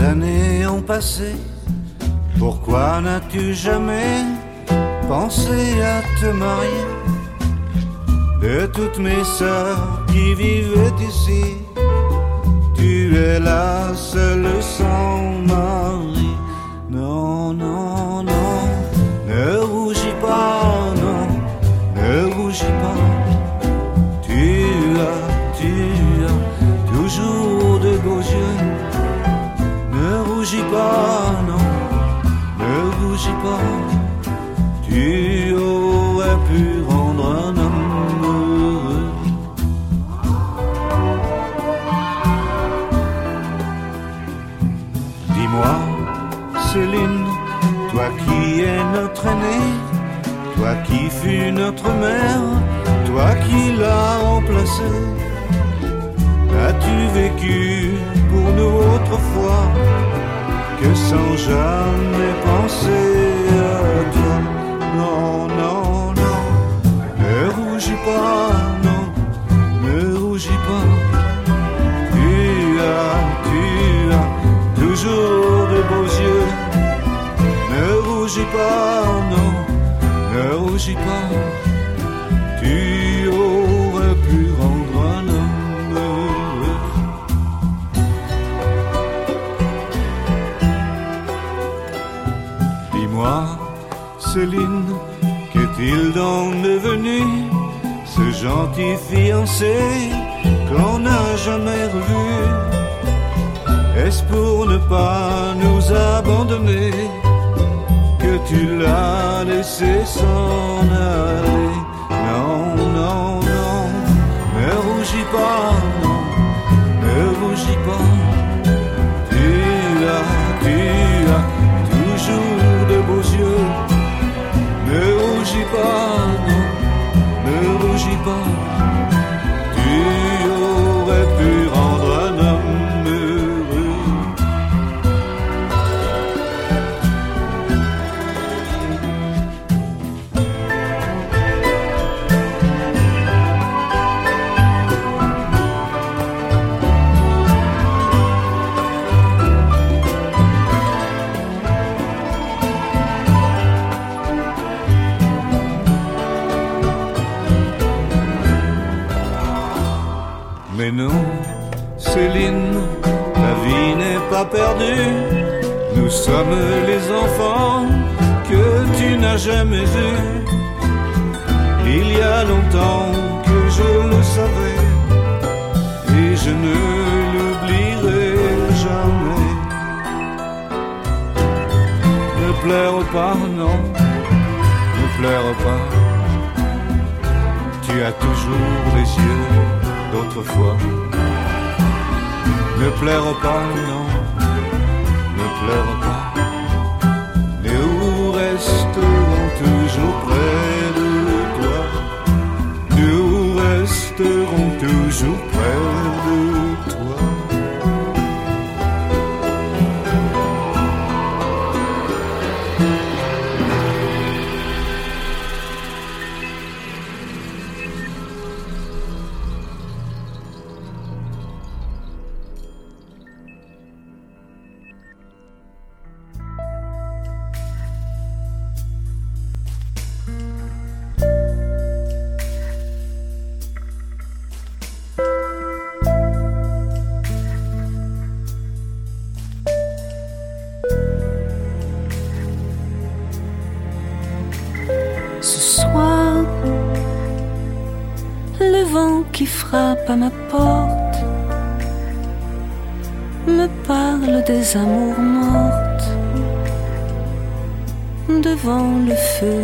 Années ont passé, pourquoi n'as-tu jamais pensé à te marier De toutes mes sœurs qui vivent ici, tu es la seule sans mari. Toi qui fus notre mère, toi qui l'as remplacé, as-tu vécu pour nous autrefois que sans jamais penser à toi? Non, non, non, ne rougis pas, non, ne rougis pas. Tu as, tu as toujours de beaux yeux. Ne rougis pas, ne rougis pas. Tu aurais pu rendre un homme heureux. Dis-moi, Céline, qu'est-il donc devenu ce gentil fiancé qu'on n'a jamais revu? Est-ce pour ne pas nous abandonner? Tu l'as laissé s'en aller Non, non, non, ne rougis pas, non, ne rougis pas. Tu as, tu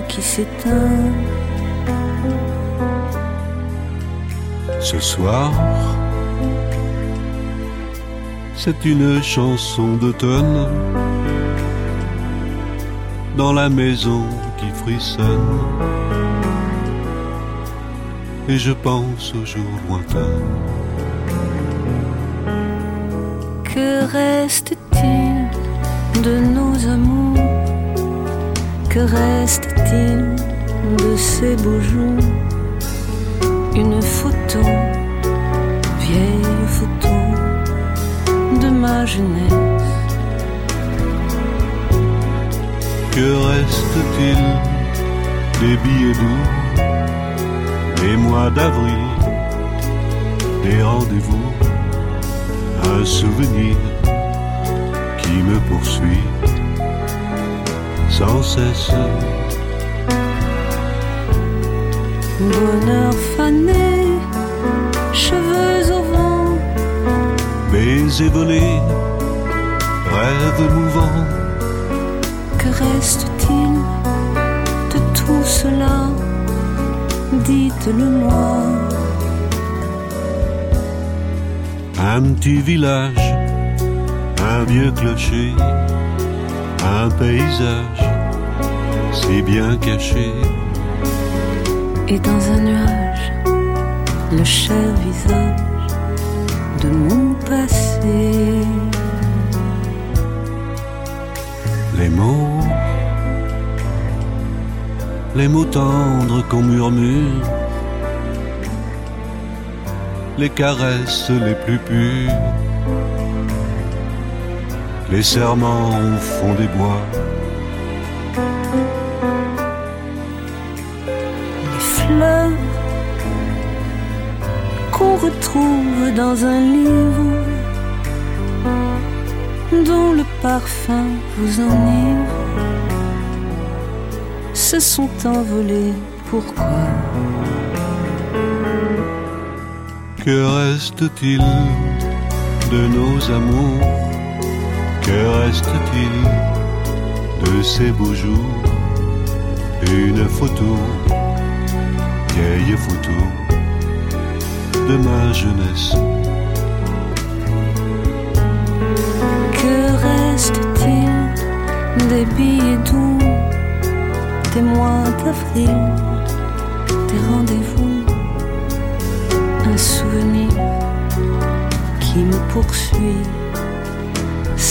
qui s'éteint. Ce soir, c'est une chanson d'automne dans la maison qui frissonne. Et je pense aux jours lointains. Que reste-t-il de amours que reste-t-il de ces beaux jours? Une photo, vieille photo de ma jeunesse. Que reste-t-il des billets doux, des mois d'avril, des rendez-vous, un souvenir qui me poursuit? Sans cesse. Bonheur fané, cheveux au vent, baisers volés, rêves mouvants. Que reste-t-il de tout cela? Dites-le-moi. Un petit village, un vieux clocher, un paysage si bien caché. Et dans un nuage, le cher visage de mon passé. Les mots, les mots tendres qu'on murmure, les caresses les plus pures, les serments au fond des bois. Les fleurs qu'on retrouve dans un livre dont le parfum vous enivre se sont envolés. Pourquoi? Que reste-t-il de nos amours? Que reste-t-il de ces beaux jours? Une photo, vieille photo de ma jeunesse. Que reste-t-il des billets doux, des mois d'avril, des rendez-vous, un souvenir qui me poursuit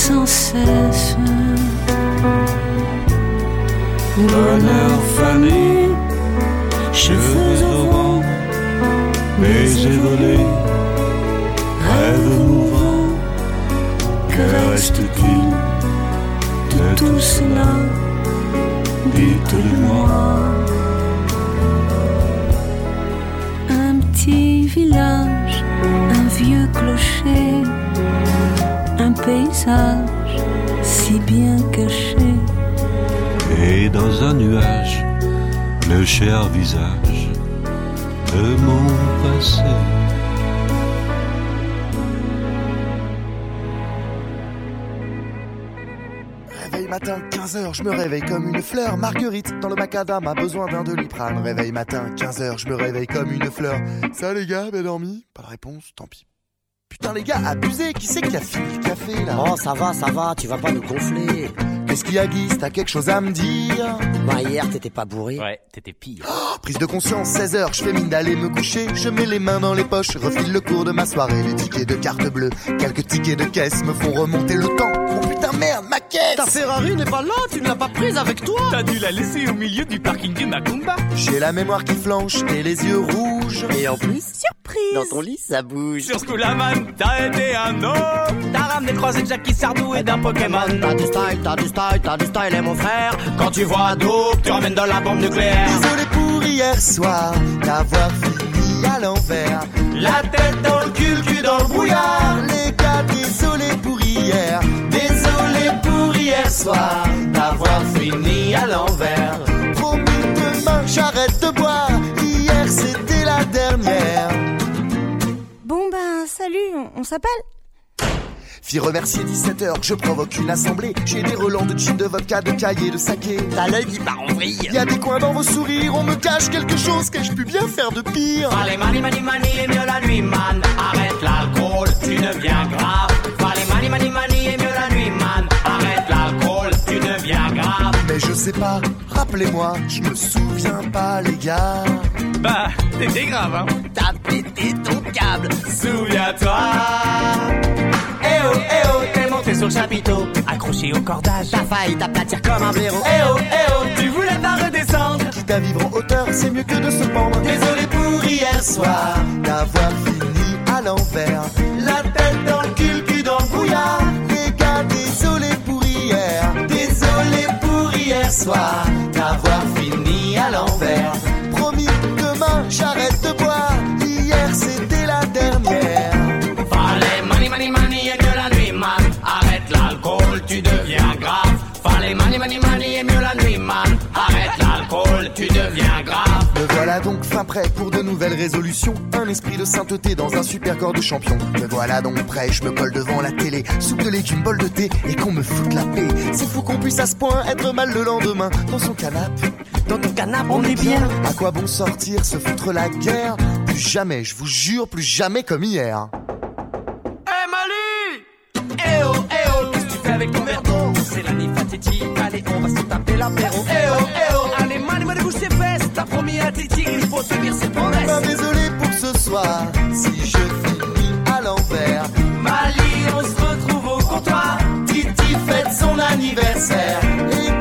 sans cesse. Bonheur fané, cheveux au vent, baisers volés, rêves mouvants. Que reste-t-il de tout cela? Dites-le-moi. Un petit village, un vieux clocher, un paysage si bien caché. Et dans un nuage, le cher visage de mon passé. Réveil matin, 15h, je me réveille comme une fleur. Marguerite, dans le macadam, a besoin d'un doliprane. Réveil matin, 15h, je me réveille comme une fleur. Ça les gars, bien dormi? Pas de réponse, tant pis. Putain les gars, abusé, qui c'est qui a fini le café là Oh, ça va, ça va, tu vas pas nous gonfler. Qu'est-ce qu'il y a Guy T'as quelque chose à me dire Bah, hier, t'étais pas bourré. Ouais, t'étais pire. Prise de conscience, 16h, je fais mine d'aller me coucher. Je mets les mains dans les poches, refile le cours de ma soirée. Les tickets de carte bleue, quelques tickets de caisse me font remonter le temps. Oh putain merde, ma caisse Ta Ferrari n'est pas là, tu ne l'as pas prise avec toi T'as dû la laisser au milieu du parking du Macumba. J'ai la mémoire qui flanche et les yeux rouges. Et en plus, surprise Dans ton lit, ça bouge. Sur ce coup-là, man, t'as été un homme. T'as ramené croisé de Jackie Sardou et d'un Pokémon. T'as du style, t'as du style, t'as du style, et mon frère. Quand tu vois dope, tu ramènes dans la bombe nucléaire. Désolé pour hier soir d'avoir fini à l'envers. La tête dans le cul, cul dans le brouillard. Les gars, désolé pour hier. Désolé pour hier soir d'avoir fini à l'envers. Dernière. Bon ben salut, on, on s'appelle Fille remercier 17h, je provoque une assemblée. J'ai des relents de gin, de vodka, de cahiers, de saké. T'as l'œil qui part en vrille. Y a des coins dans vos sourires, on me cache quelque chose que je pu bien faire de pire. Allez, mani, mani, mani, et mieux la nuit, man. Arrête l'alcool, tu deviens grave. Allez, mani, mani, mani, et Mais je sais pas, rappelez-moi, je me souviens pas les gars. Bah, t'étais grave, hein. T'as pété ton câble. Souviens-toi. Eh oh, eh oh, t'es monté sur le chapiteau, accroché au cordage. T'as failli t'aplatir comme un blaireau. Eh oh, eh oh, tu voulais pas redescendre. Quitte à vivre en hauteur, c'est mieux que de se pendre. Désolé pour hier soir, d'avoir fini à l'envers. Soir d'avoir fini à l'envers. Promis, demain j'arrête voilà donc fin prêt pour de nouvelles résolutions. Un esprit de sainteté dans un super corps de champion. Me voilà donc prêt, je me colle devant la télé. Soupe de légumes, bol de thé et qu'on me foute la paix. C'est fou qu'on puisse à ce point être mal le lendemain. Dans son canapé, Dans ton canapé, on est bien. à quoi bon sortir, se foutre la guerre? Plus jamais, je vous jure, plus jamais comme hier. Eh Mali Eh oh, eh oh, qu'est-ce que tu fais avec ton verre d'eau? C'est la Titi, allez, on va se taper l'apéro. Eh oh, eh oh, Titi qu'il faut tenir ses Pas promesses. désolé pour ce soir, si je finis à l'envers. Mali, on se retrouve au comptoir. Titi fête son anniversaire. Et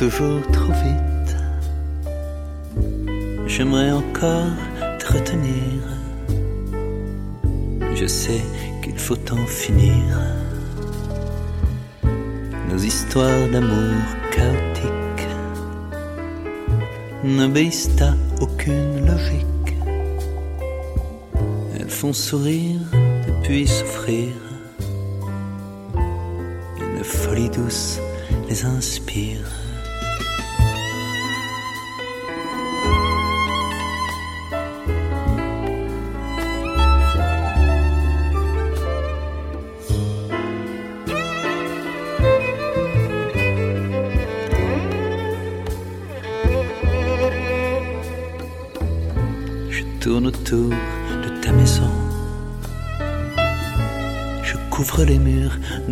toujours trop vite. J'aimerais encore te retenir. Je sais qu'il faut en finir. Nos histoires d'amour chaotiques n'obéissent à aucune logique. Elles font sourire et puis souffrir. Une folie douce les inspire.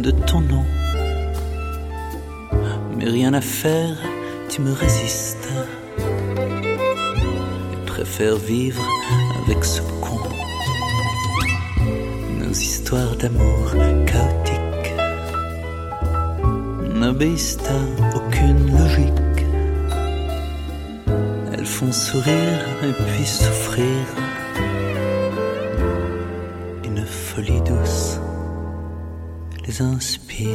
De ton nom. Mais rien à faire, tu me résistes. Et préfères vivre avec ce con. Nos histoires d'amour chaotiques n'obéissent à aucune logique. Elles font sourire et puis souffrir. Les inspire.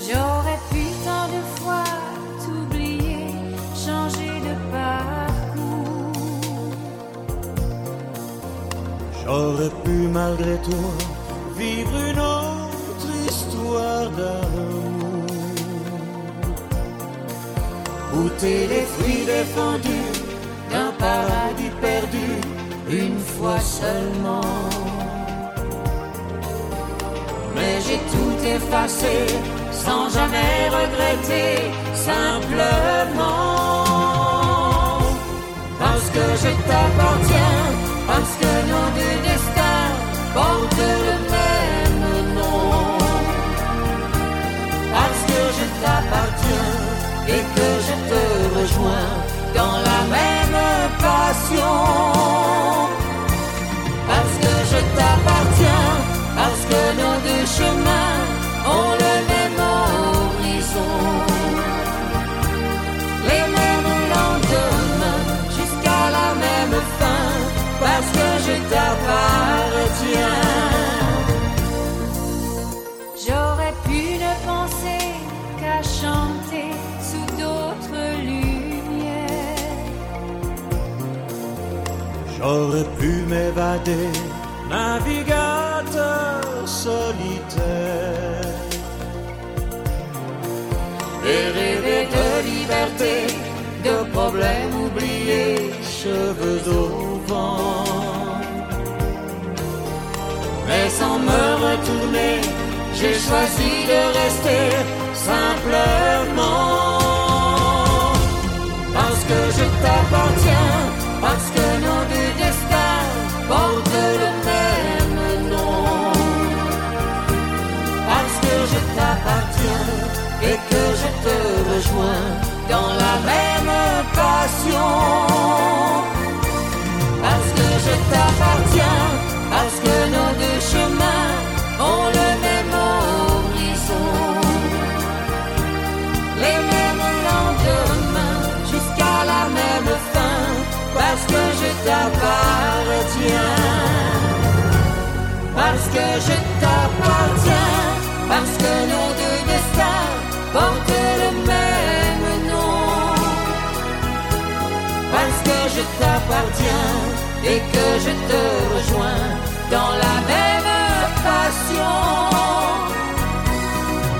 J'aurais pu tant de fois t'oublier, changer de parcours. J'aurais pu malgré toi vivre une autre histoire d'amour. Goûter les fruits défendus d'un paradis perdu une fois seulement. Mais j'ai tout effacé sans jamais regretter, simplement. Parce que je t'appartiens, parce que nos dans la même passion. J'aurais pu m'évader, navigateur solitaire. Et rêver de liberté, de problèmes oubliés, cheveux au vent. Mais sans me retourner, j'ai choisi de rester simple. rejoint dans la même passion. Parce que je t'appartiens, parce que nos deux chemins ont le même horizon. Les mêmes lendemains jusqu'à la même fin, parce que je t'appartiens. Parce que je t'appartiens et que je te rejoins dans la même passion.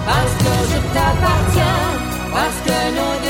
Parce que je t'appartiens, parce que nos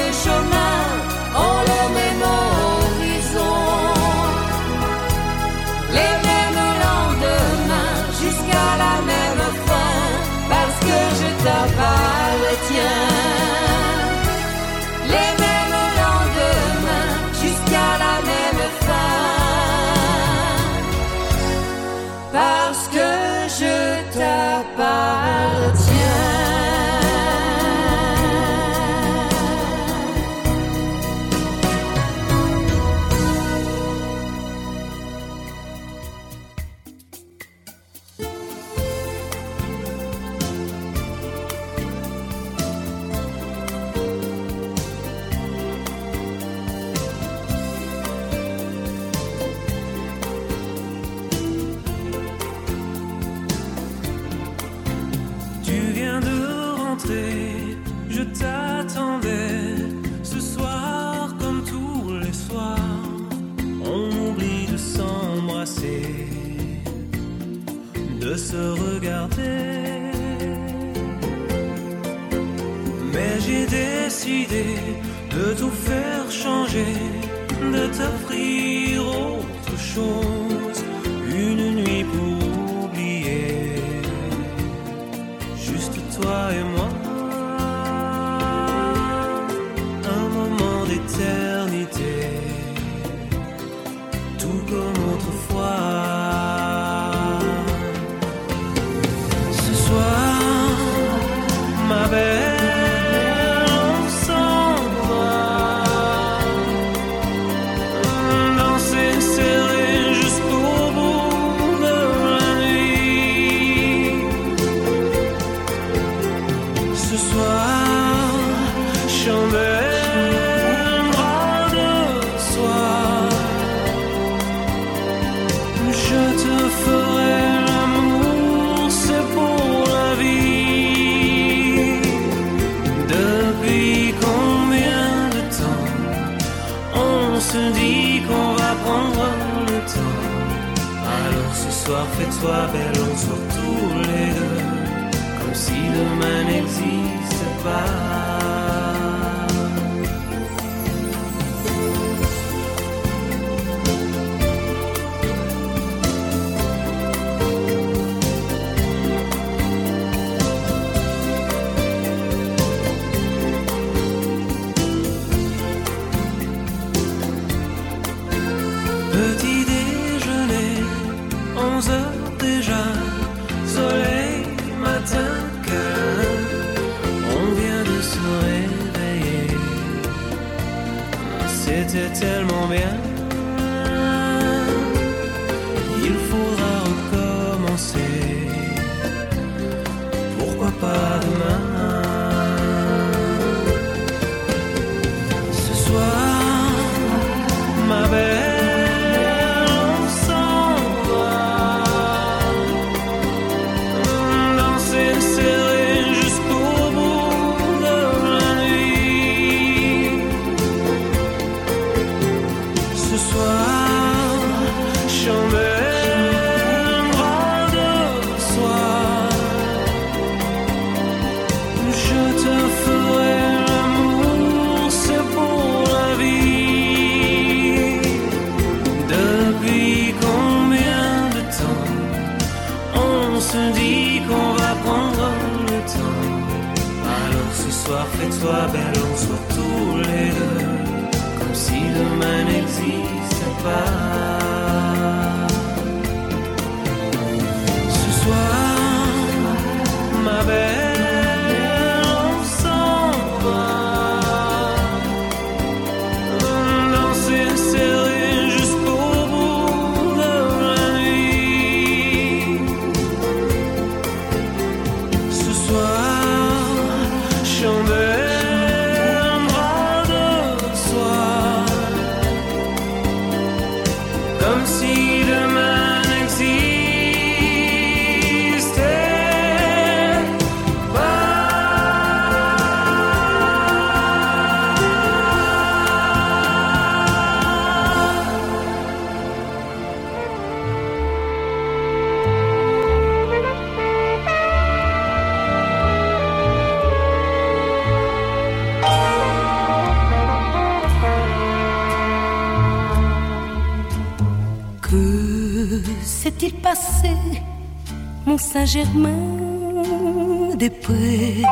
Saint-Germain-des-Prés.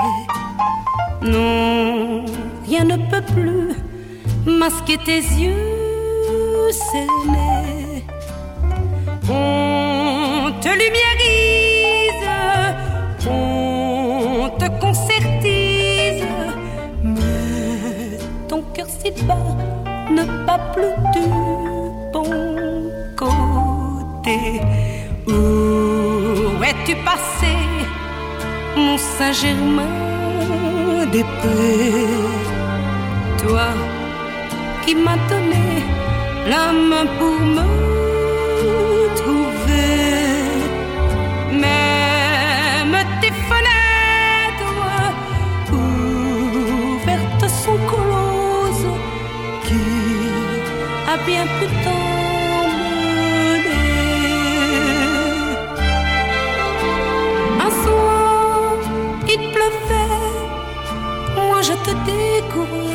Non, rien ne peut plus masquer tes yeux cernés. On te lumiérise, on te concertise, mais ton cœur si bas ne pas plus dur. passé mon Saint-Germain des prés. Toi qui m'as donné la main pour me trouver. Même tes fenêtres ouvertes sont closes qui a bien pu te découvrir.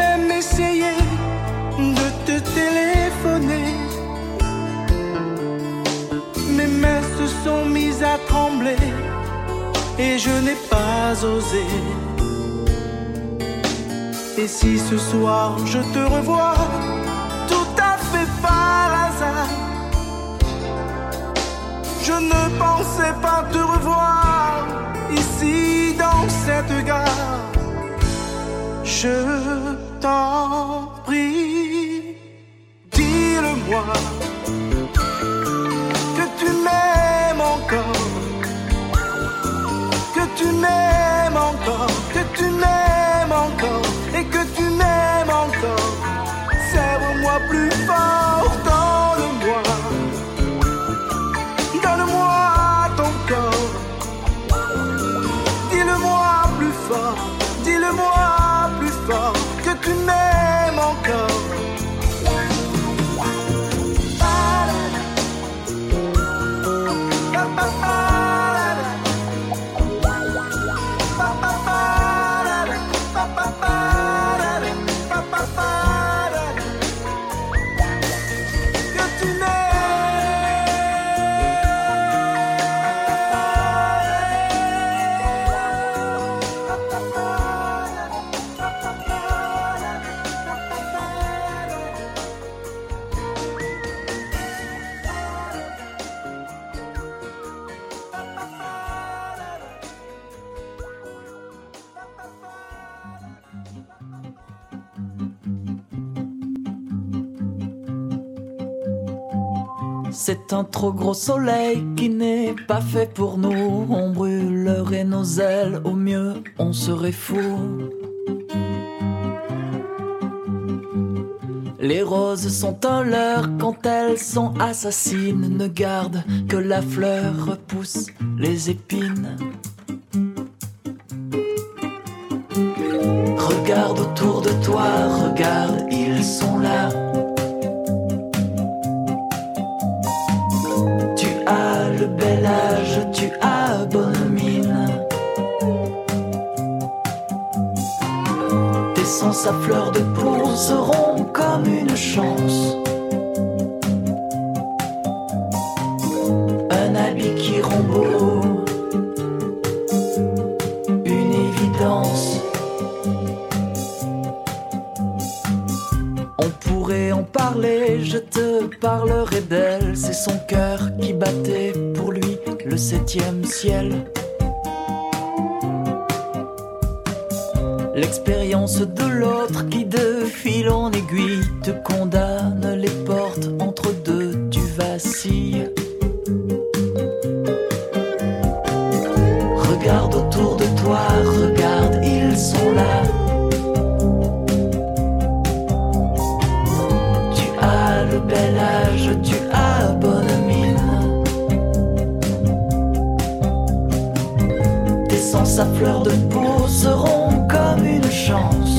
même essayé de te téléphoner. Mes mains se sont mises à trembler et je n'ai pas osé. Et si ce soir je te revois tout à fait par hasard, je ne pensais pas te revoir ici dans cette gare. Je t'en prie, dis-le-moi. C'est un trop gros soleil qui n'est pas fait pour nous. On brûlerait nos ailes, au mieux on serait fou. Les roses sont un leurre quand elles sont assassines. Ne garde que la fleur repousse les épines. Regarde autour de toi, regarde, ils sont là. Sens à fleur de peau seront comme une chance. Un habit qui rend beau, une évidence. On pourrait en parler, je te parlerai d'elle. C'est son cœur qui battait pour lui le septième ciel. L'expérience de l'autre qui de fil en aiguille te condamne chance.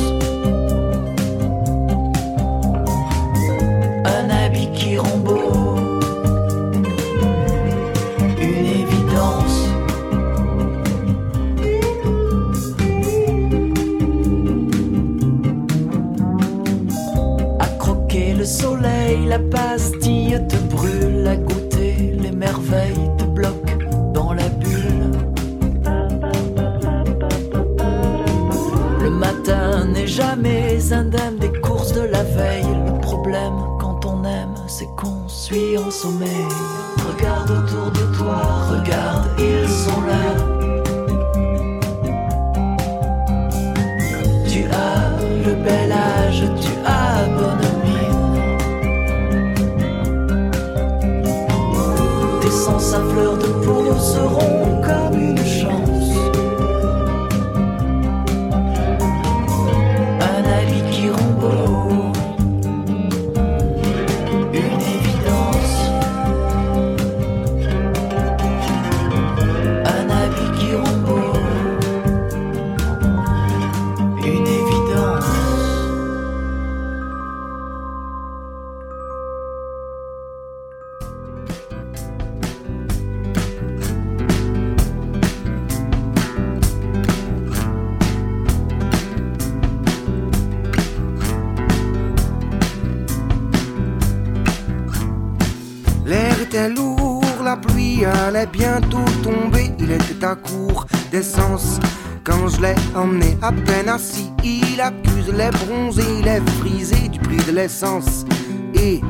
Assis. Il accuse les bronzés, les frisés du prix de l'essence. Et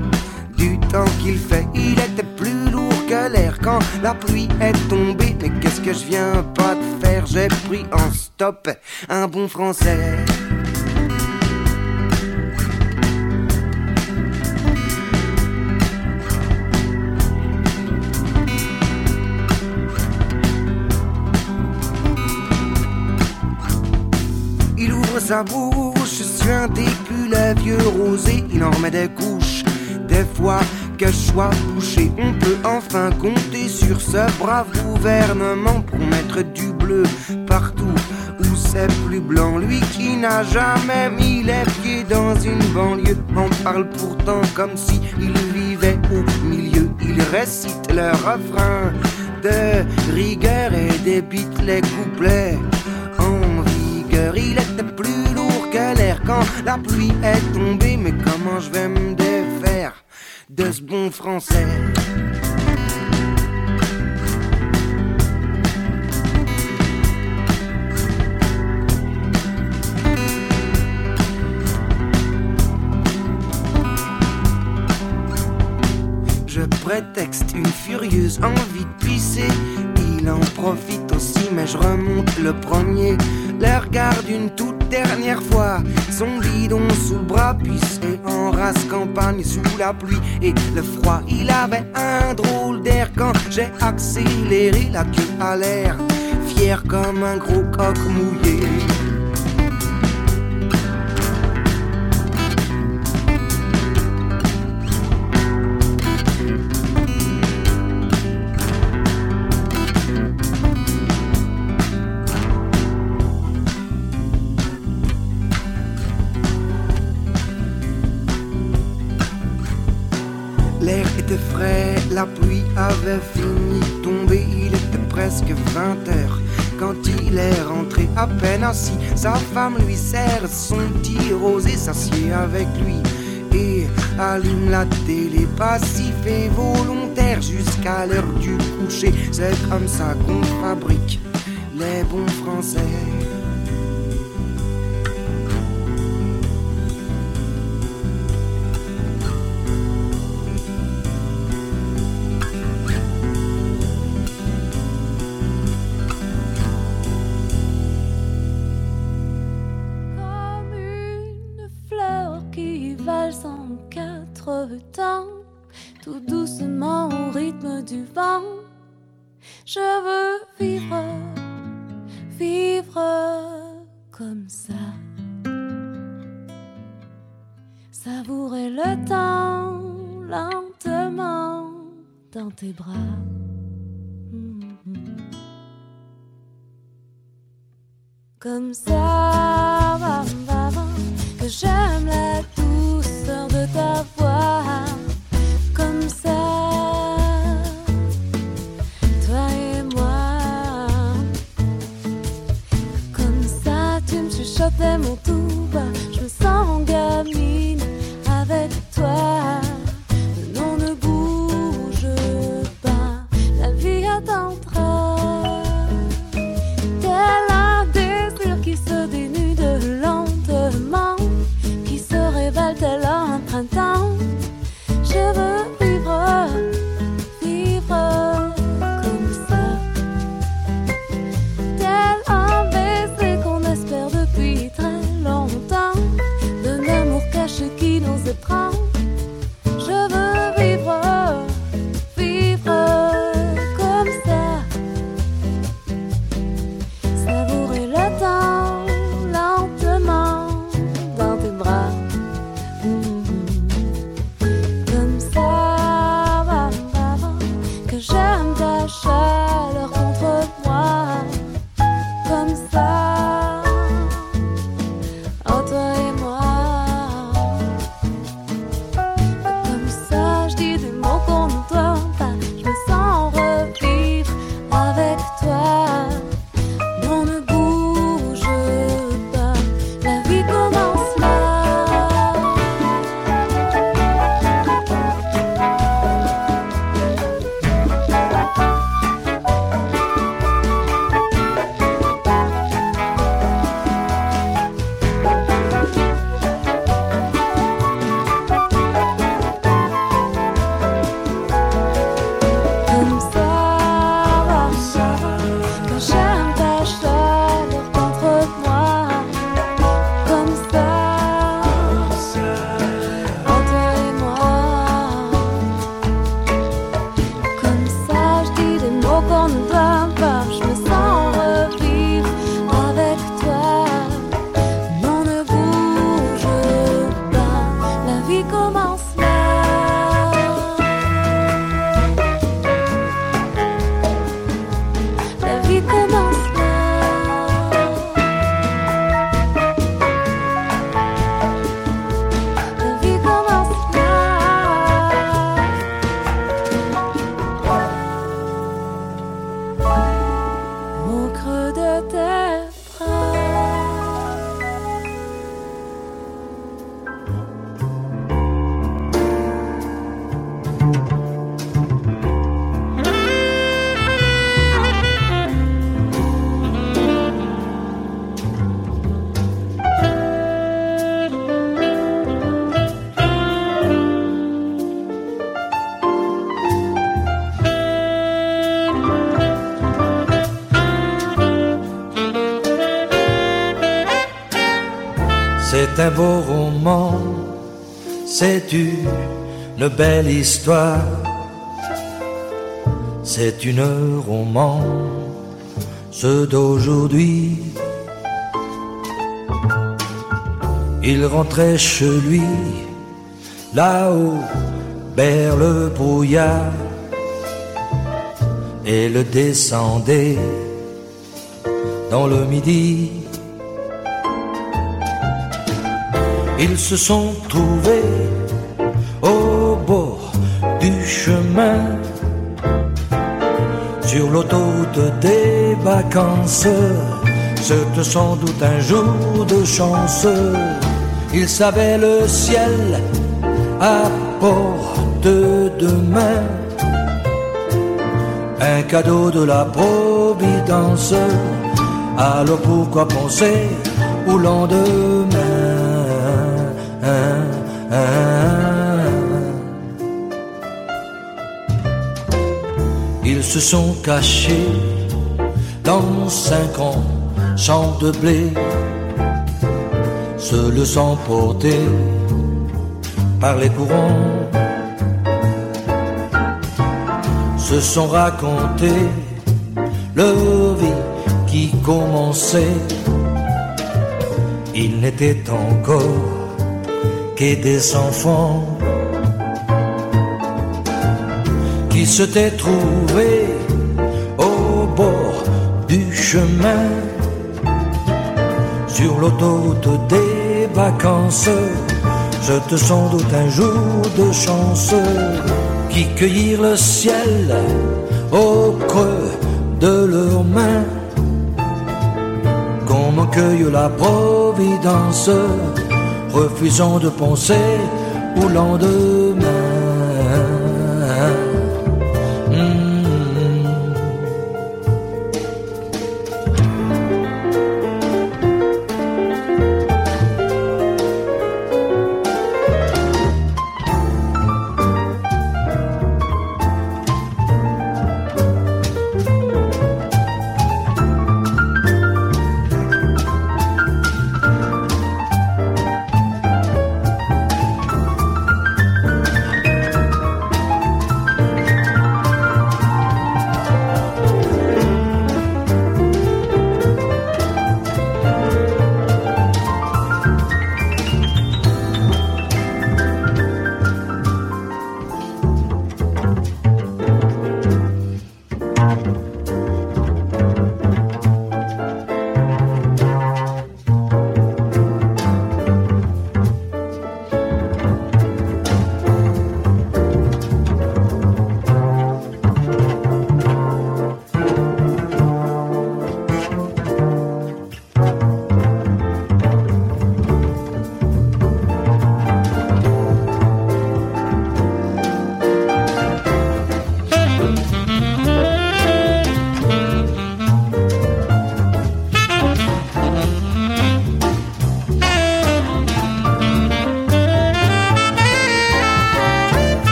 du temps qu'il fait, il était plus lourd que l'air quand la pluie est tombée. Mais qu'est-ce que je viens pas de faire? J'ai pris en stop un bon français. Sa bouche sur un début, le vieux rosé, il en remet des couches. Des fois que je sois on peut enfin compter sur ce brave gouvernement pour mettre du bleu partout où c'est plus blanc. Lui qui n'a jamais mis les pieds dans une banlieue en parle pourtant comme si il vivait au milieu. Il récite le refrain de rigueur et débite les couplets en vigueur. Il plus quand la pluie est tombée. Mais comment je vais me défaire de ce bon français? Je prétexte une furieuse envie de pisser. Il en profite aussi, mais je remonte le premier. Le regarde une toute dernière fois son bidon sous le bras, puisé en race campagne sous la pluie et le froid. Il avait un drôle d'air quand j'ai accéléré la queue à l'air, fier comme un gros coq mouillé. fini de il était presque 20 heures. Quand il est rentré à peine assis, sa femme lui sert son petit et s'assied avec lui. Et allume la télé passif et volontaire jusqu'à l'heure du coucher. C'est comme ça qu'on fabrique les bons français. mes bras. Mm-hmm. Comme ça. beau roman, c'est une belle histoire, c'est une romance d'aujourd'hui. Il rentrait chez lui, là-haut, vers le brouillard, et le descendait dans le midi. Ils se sont trouvés au bord du chemin sur l'autoroute des vacances. C'était sans doute un jour de chance. Ils savaient le ciel à porte de main. Un cadeau de la Providence. Alors pourquoi penser au lendemain? Se sont cachés dans cinq ans champs de blé, se le sont porté par les courants, se sont racontés leur vie qui commençait. Il n'était encore que des enfants s'étaient trouvés au bord du chemin sur l'autoroute des vacances. Je te sans doute un jour de chance qui cueillirent le ciel au creux de leurs mains, comme on cueille la providence, refusant de penser au lendemain.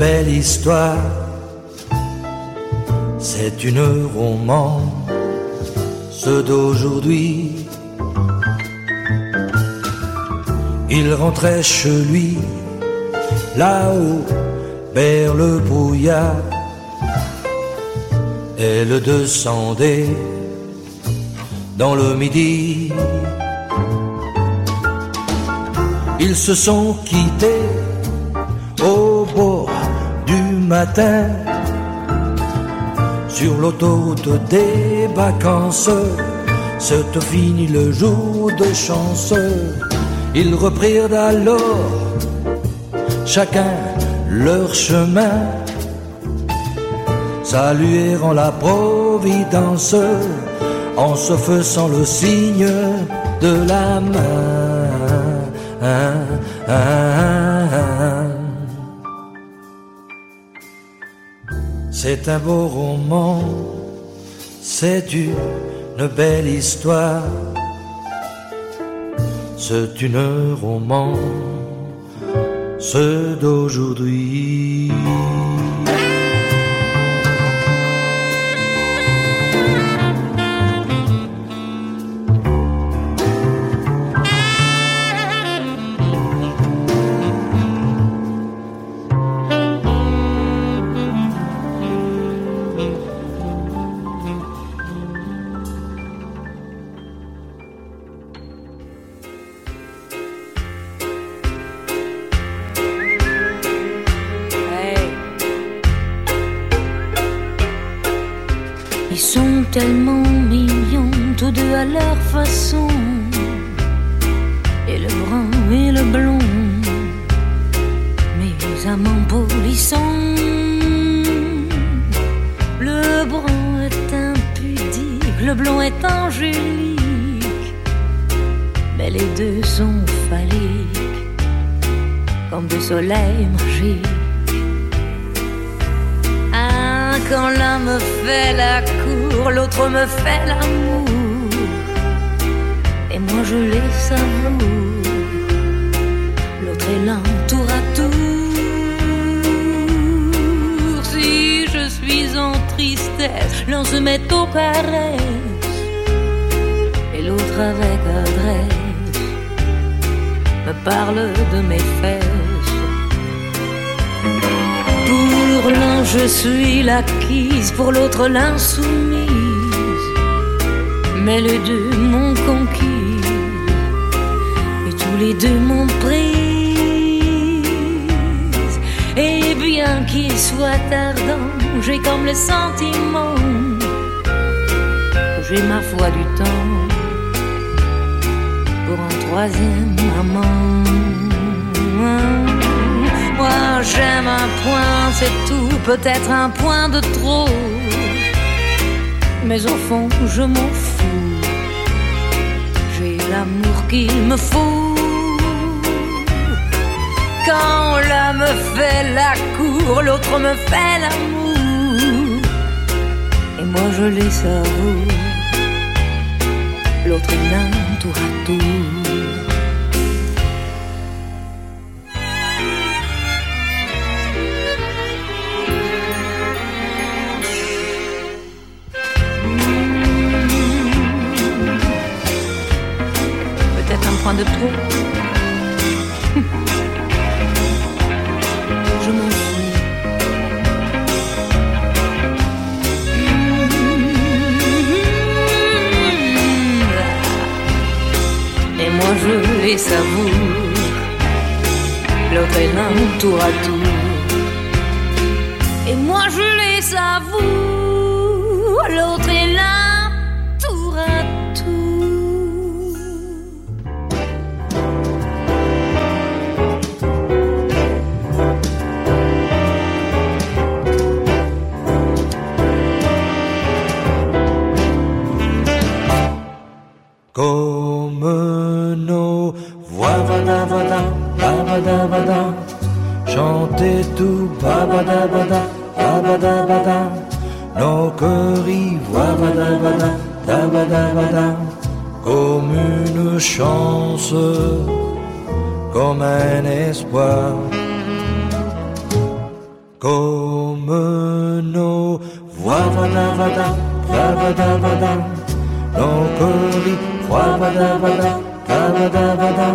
Belle histoire, c'est une romance d'aujourd'hui. Il rentrait chez lui, là-haut, vers le brouillard. Elle descendait dans le midi. Ils se sont quittés au bord matin sur l'autoroute des vacances. C'est fini le jour de chance. Ils reprirent alors chacun leur chemin, saluèrent la providence en se faisant le signe de la main. C'est un beau roman, c'est une belle histoire. C'est une romance d'aujourd'hui. L'un se met aux caresses. Et l'autre avec adresse me parle de mes fesses. Pour l'un je suis l'acquise, pour l'autre l'insoumise. Mais les deux m'ont conquise, et tous les deux m'ont prise. Et bien qu'il soit ardent, j'ai comme le sentiment j'ai ma foi du temps pour un troisième amant. Moi j'aime un point, c'est tout, peut-être un point de trop. Mais au fond, je m'en fous. J'ai l'amour qu'il me faut. Quand l'un me fait la cour, l'autre me fait l'amour. Moi je les savoure. L'autre est l'un tour à tour. Vada, comme une chance, comme un espoir. Comme nos voix vada vada, babada vada, nos y voix vada vada, babada vada,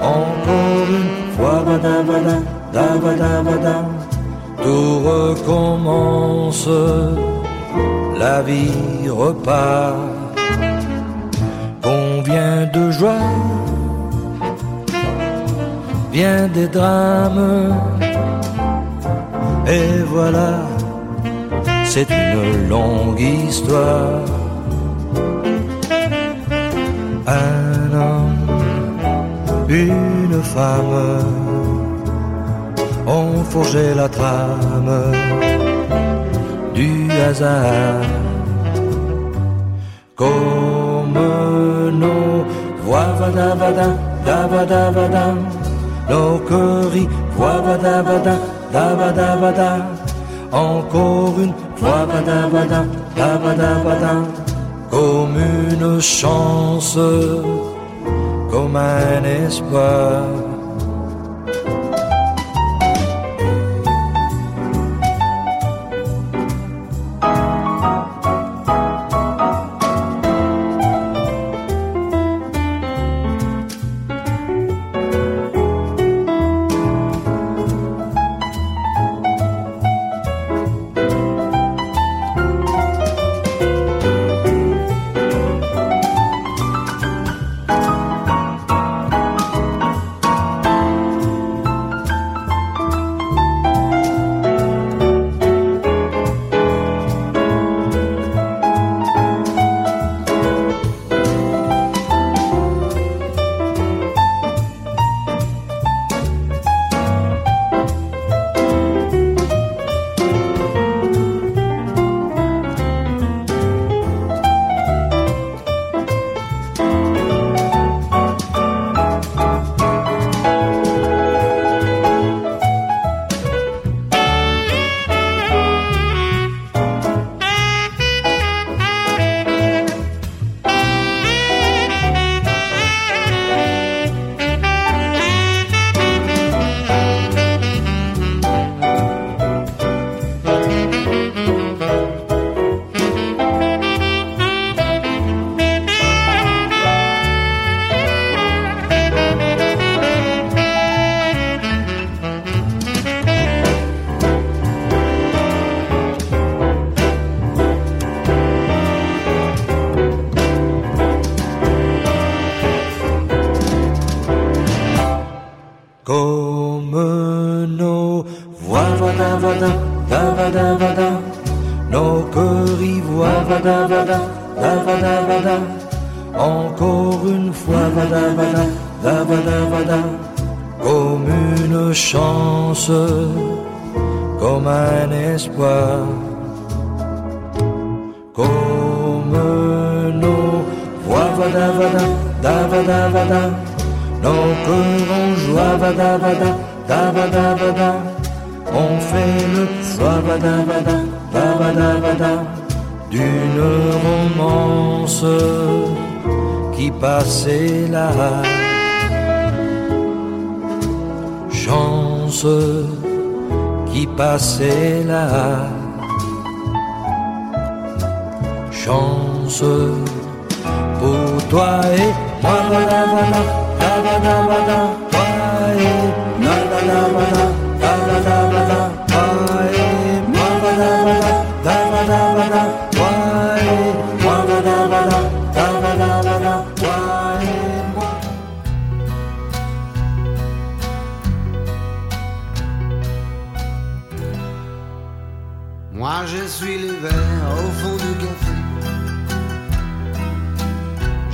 encore une fois vada vada, babada vada, tout recommence, la vie repart. Combien de joie vient des drames, et voilà, c'est une longue histoire. Un homme, une femme ont forgé la trame Comme nos voix vada vada, da vada vada, nos cœurs voix vada vada, da vada encore une voix vada vada, da vada vada, comme une chance, comme un espoir.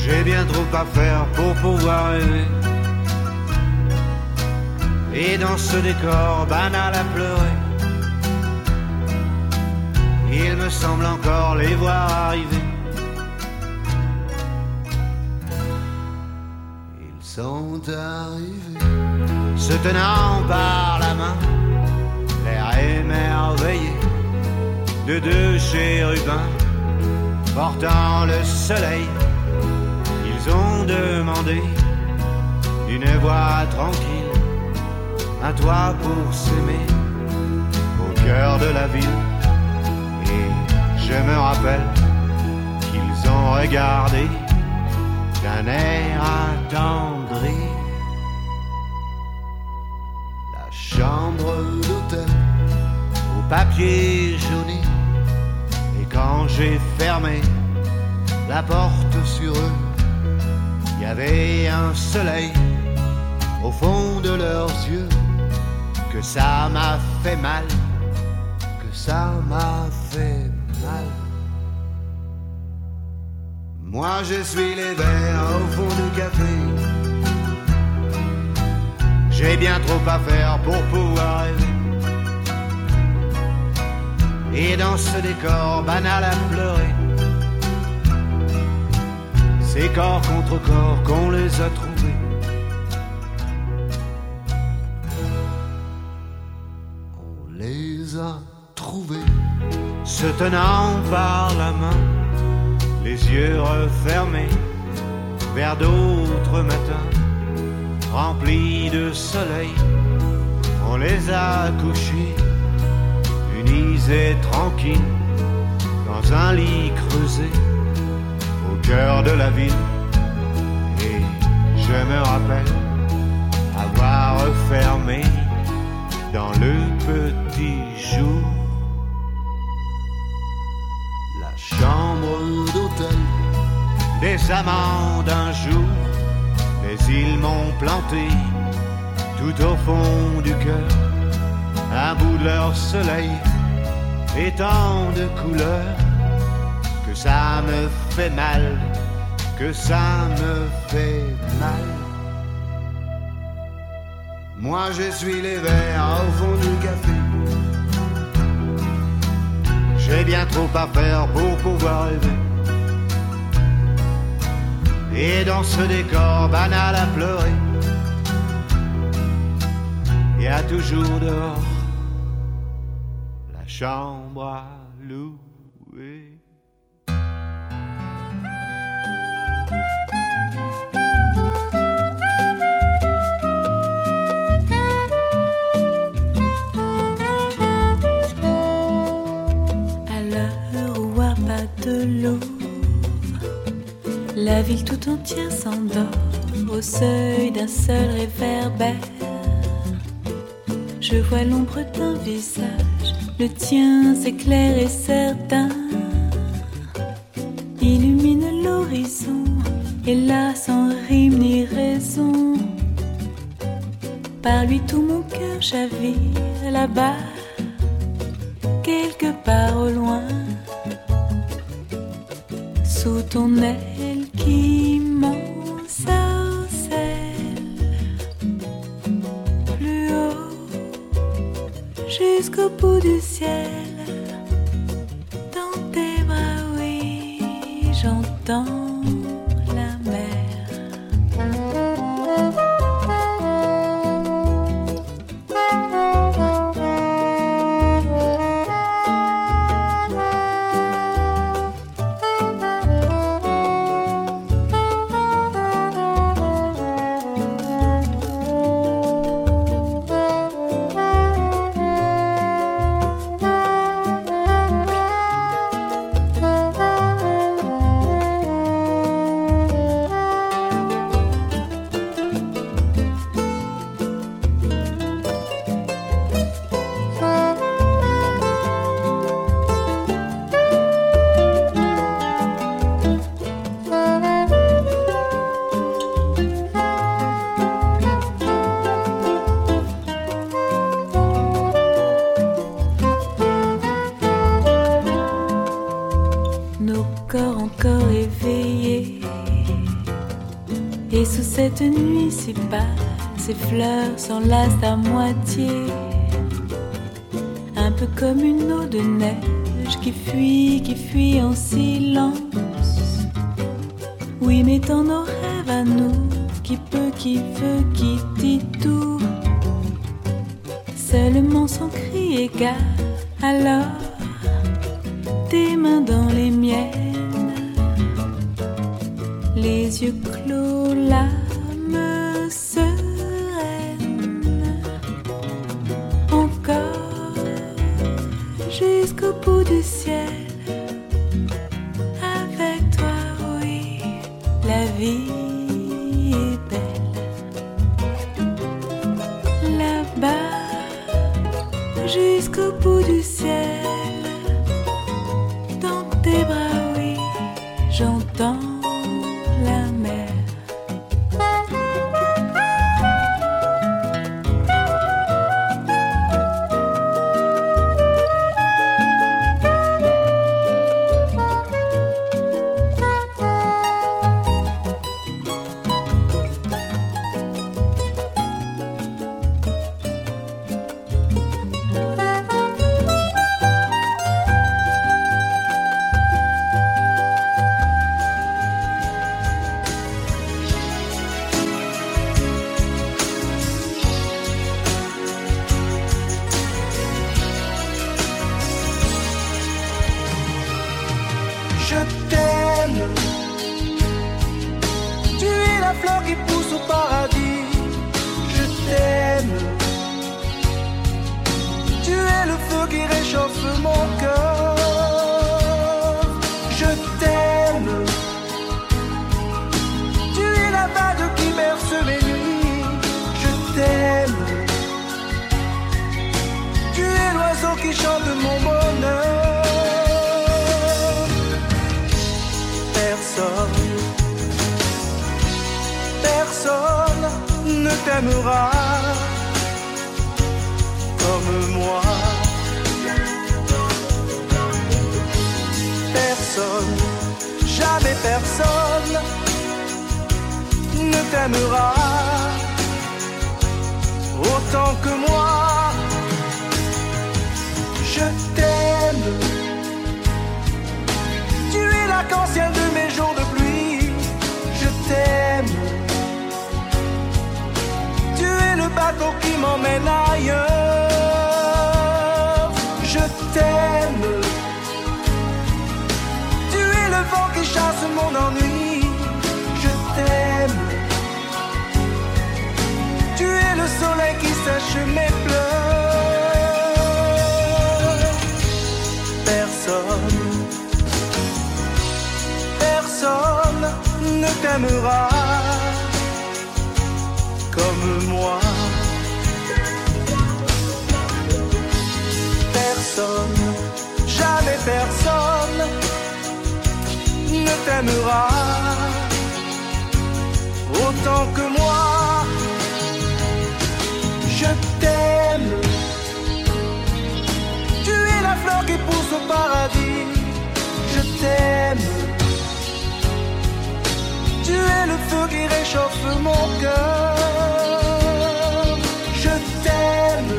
J'ai bien trop à faire pour pouvoir rêver. Et dans ce décor banal à pleurer, il me semble encore les voir arriver. Ils sont arrivés, se tenant par la main, l'air émerveillé de deux chérubins portant le soleil demandé d'une voix tranquille un toit pour s'aimer au cœur de la ville. Et je me rappelle qu'ils ont regardé d'un air attendri la chambre d'hôtel au papier jauni. Et quand j'ai fermé la porte sur eux, y avait un soleil au fond de leurs yeux, que ça m'a fait mal, que ça m'a fait mal. Moi je suis les verres au fond du café. J'ai bien trop à faire pour pouvoir rêver. Et dans ce décor banal à pleurer, c'est corps contre corps qu'on les a trouvés. On les a trouvés, se tenant par la main, les yeux refermés vers d'autres matins remplis de soleil. On les a couchés, unis et tranquilles, dans un lit creusé cœur de la ville. Et je me rappelle avoir fermé dans le petit jour la chambre d'hôtel des amants d'un jour, mais ils m'ont planté tout au fond du cœur. Un bout de leur soleil et tant de couleurs ça me fait mal, que ça me fait mal. Moi je suis les verres au fond du café. J'ai bien trop à faire pour pouvoir rêver. Et dans ce décor banal à pleurer, il y a toujours dehors la chambre à louer. La ville tout entière s'endort au seuil d'un seul réverbère. Je vois l'ombre d'un visage, le tien s'éclaire et certain, illumine l'horizon, et là sans rime ni raison. Par lui tout mon cœur chavire là-bas quelque part au loin, sous ton aile qui m'ensorcelle, plus haut jusqu'au bout du ciel, s'enlacent à moitié. Un peu comme une eau de neige qui fuit, qui fuit en silence. qui réchauffe mon cœur. Je t'aime. Tu es la vague qui berce mes nuits. Je t'aime. Tu es l'oiseau qui chante mon bonheur. Personne, personne ne t'aimera. Jamais personne ne t'aimera autant que moi. Je t'aime. Tu es l'arc-en-ciel de mes jours de pluie. Je t'aime. Tu es le bateau qui m'emmène ailleurs. Chasse mon ennui. Je t'aime. Tu es le soleil qui sèche mes pleurs. Personne, personne ne t'aimera comme moi. Personne, jamais personne ne t'aimera autant que moi. Je t'aime. Tu es la fleur qui pousse au paradis. Je t'aime. Tu es le feu qui réchauffe mon cœur. Je t'aime.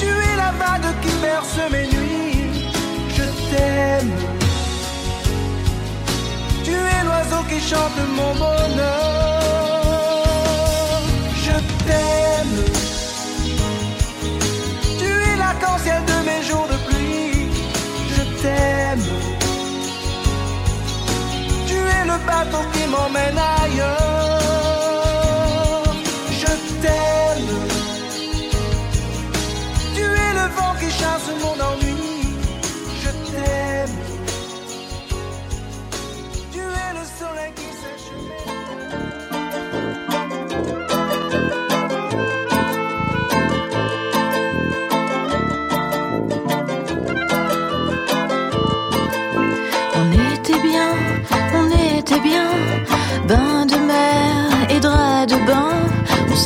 Tu es la vague qui berce mes nuits. Je t'aime. Qui chante mon bonheur. Je t'aime. Tu es l'arc-en-ciel de mes jours de pluie. Je t'aime. Tu es le bateau qui m'emmène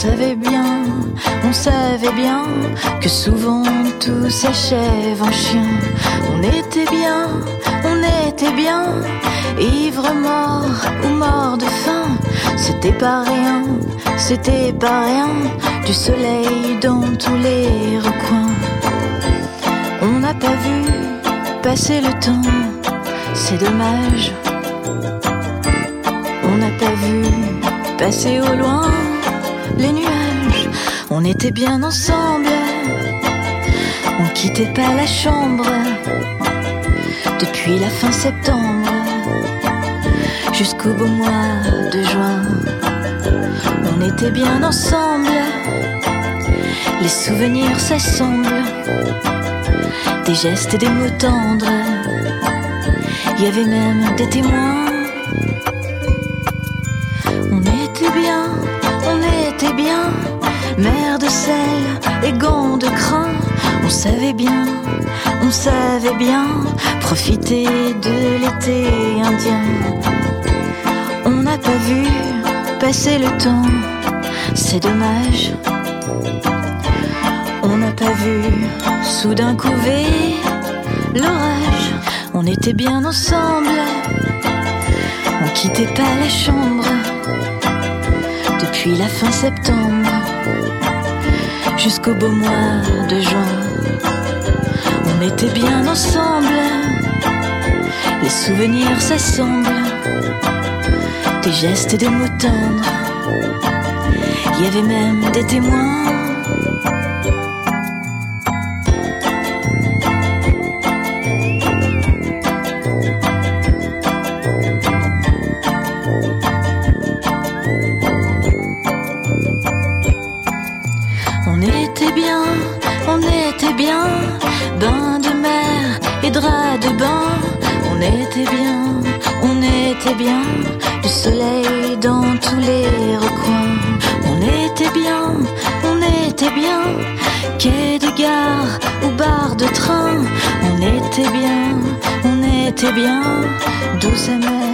savait bien, on savait bien que souvent tout s'achève en chien. On était bien, on était bien, ivre mort ou mort de faim. C'était pas rien, c'était pas rien, du soleil dans tous les recoins. On n'a pas vu passer le temps c'est dommage. On n'a pas vu passer au loin. On était bien ensemble. On quittait pas la chambre depuis la fin septembre jusqu'au beau mois de juin. On était bien ensemble. Les souvenirs s'assemblent. Des gestes et des mots tendres. Il y avait même des témoins. Et gants de crin. On savait bien, on savait bien profiter de l'été indien. On n'a pas vu passer le temps, c'est dommage. On n'a pas vu soudain couver l'orage. On était bien ensemble, on quittait pas la chambre depuis la fin septembre jusqu'au beau mois de juin. On était bien ensemble, les souvenirs s'assemblent, des gestes et des mots tendres. Il y avait même des témoins. de bain. On était bien, on était bien, du soleil dans tous les recoins. On était bien, on était bien, quai de gare ou bar de train. On était bien, on était bien, douce amère.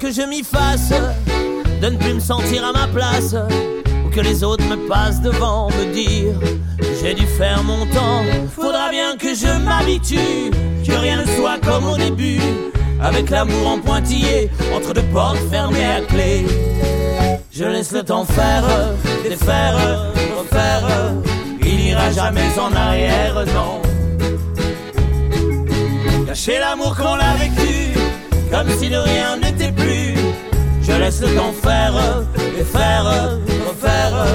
Que je m'y fasse de ne plus me sentir à ma place ou que les autres me passent devant me dire j'ai dû faire mon temps. Faudra bien que je m'habitue, que rien ne soit comme au début, avec l'amour en pointillé entre deux portes fermées à clé. Je laisse le temps faire, défaire, refaire. Il n'ira jamais en arrière, non. Cacher l'amour qu'on a vécu, comme si de rien n'était plus. Je laisse le temps faire, défaire, refaire.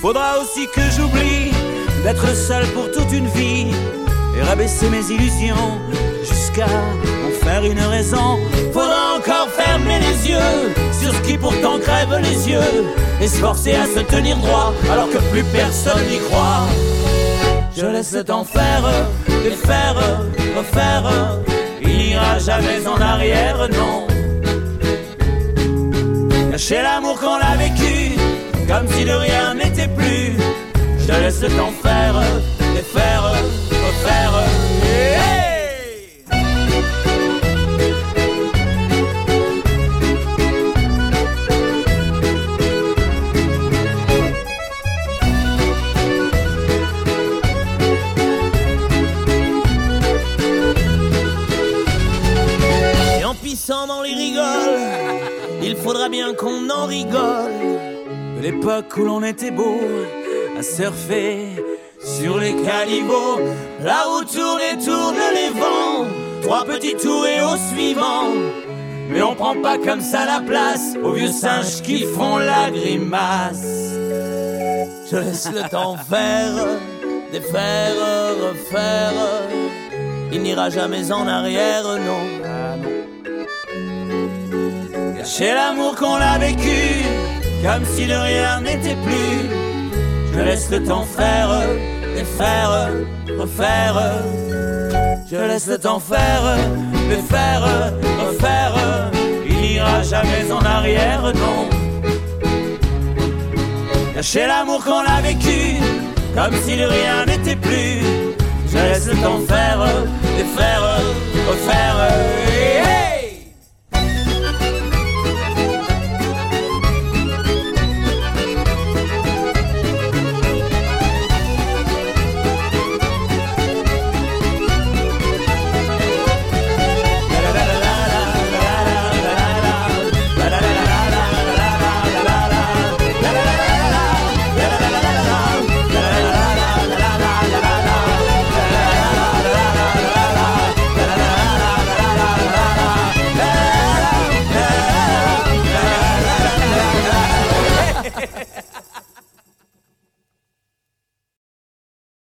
Faudra aussi que j'oublie d'être seul pour toute une vie et rabaisser mes illusions jusqu'à en faire une raison. Faudra encore fermer les yeux sur ce qui pourtant crève les yeux et se forcer à se tenir droit alors que plus personne n'y croit. Je laisse le temps faire, défaire, refaire. Il n'ira jamais en arrière, non. Cacher l'amour qu'on a vécu, comme si de rien n'était plus. Je laisse le temps faire, défaire, refaire. Dans les rigoles, il faudra bien qu'on en rigole. De l'époque où l'on était beau à surfer Sur les calibots, là où tournent et tournent les vents. Trois petits tours et au suivant. Mais on prend pas comme ça la place aux vieux singes qui font la grimace. Je laisse le temps faire, défaire, refaire. Il n'ira jamais en arrière, non. Cacher l'amour qu'on a vécu, comme si de rien n'était plus. Je laisse le temps faire, et faire, refaire. Je laisse le temps faire, et faire, refaire. Il n'ira jamais en arrière, non. Cacher l'amour qu'on a vécu, comme si de rien n'était plus. Je laisse le temps faire, et faire, refaire.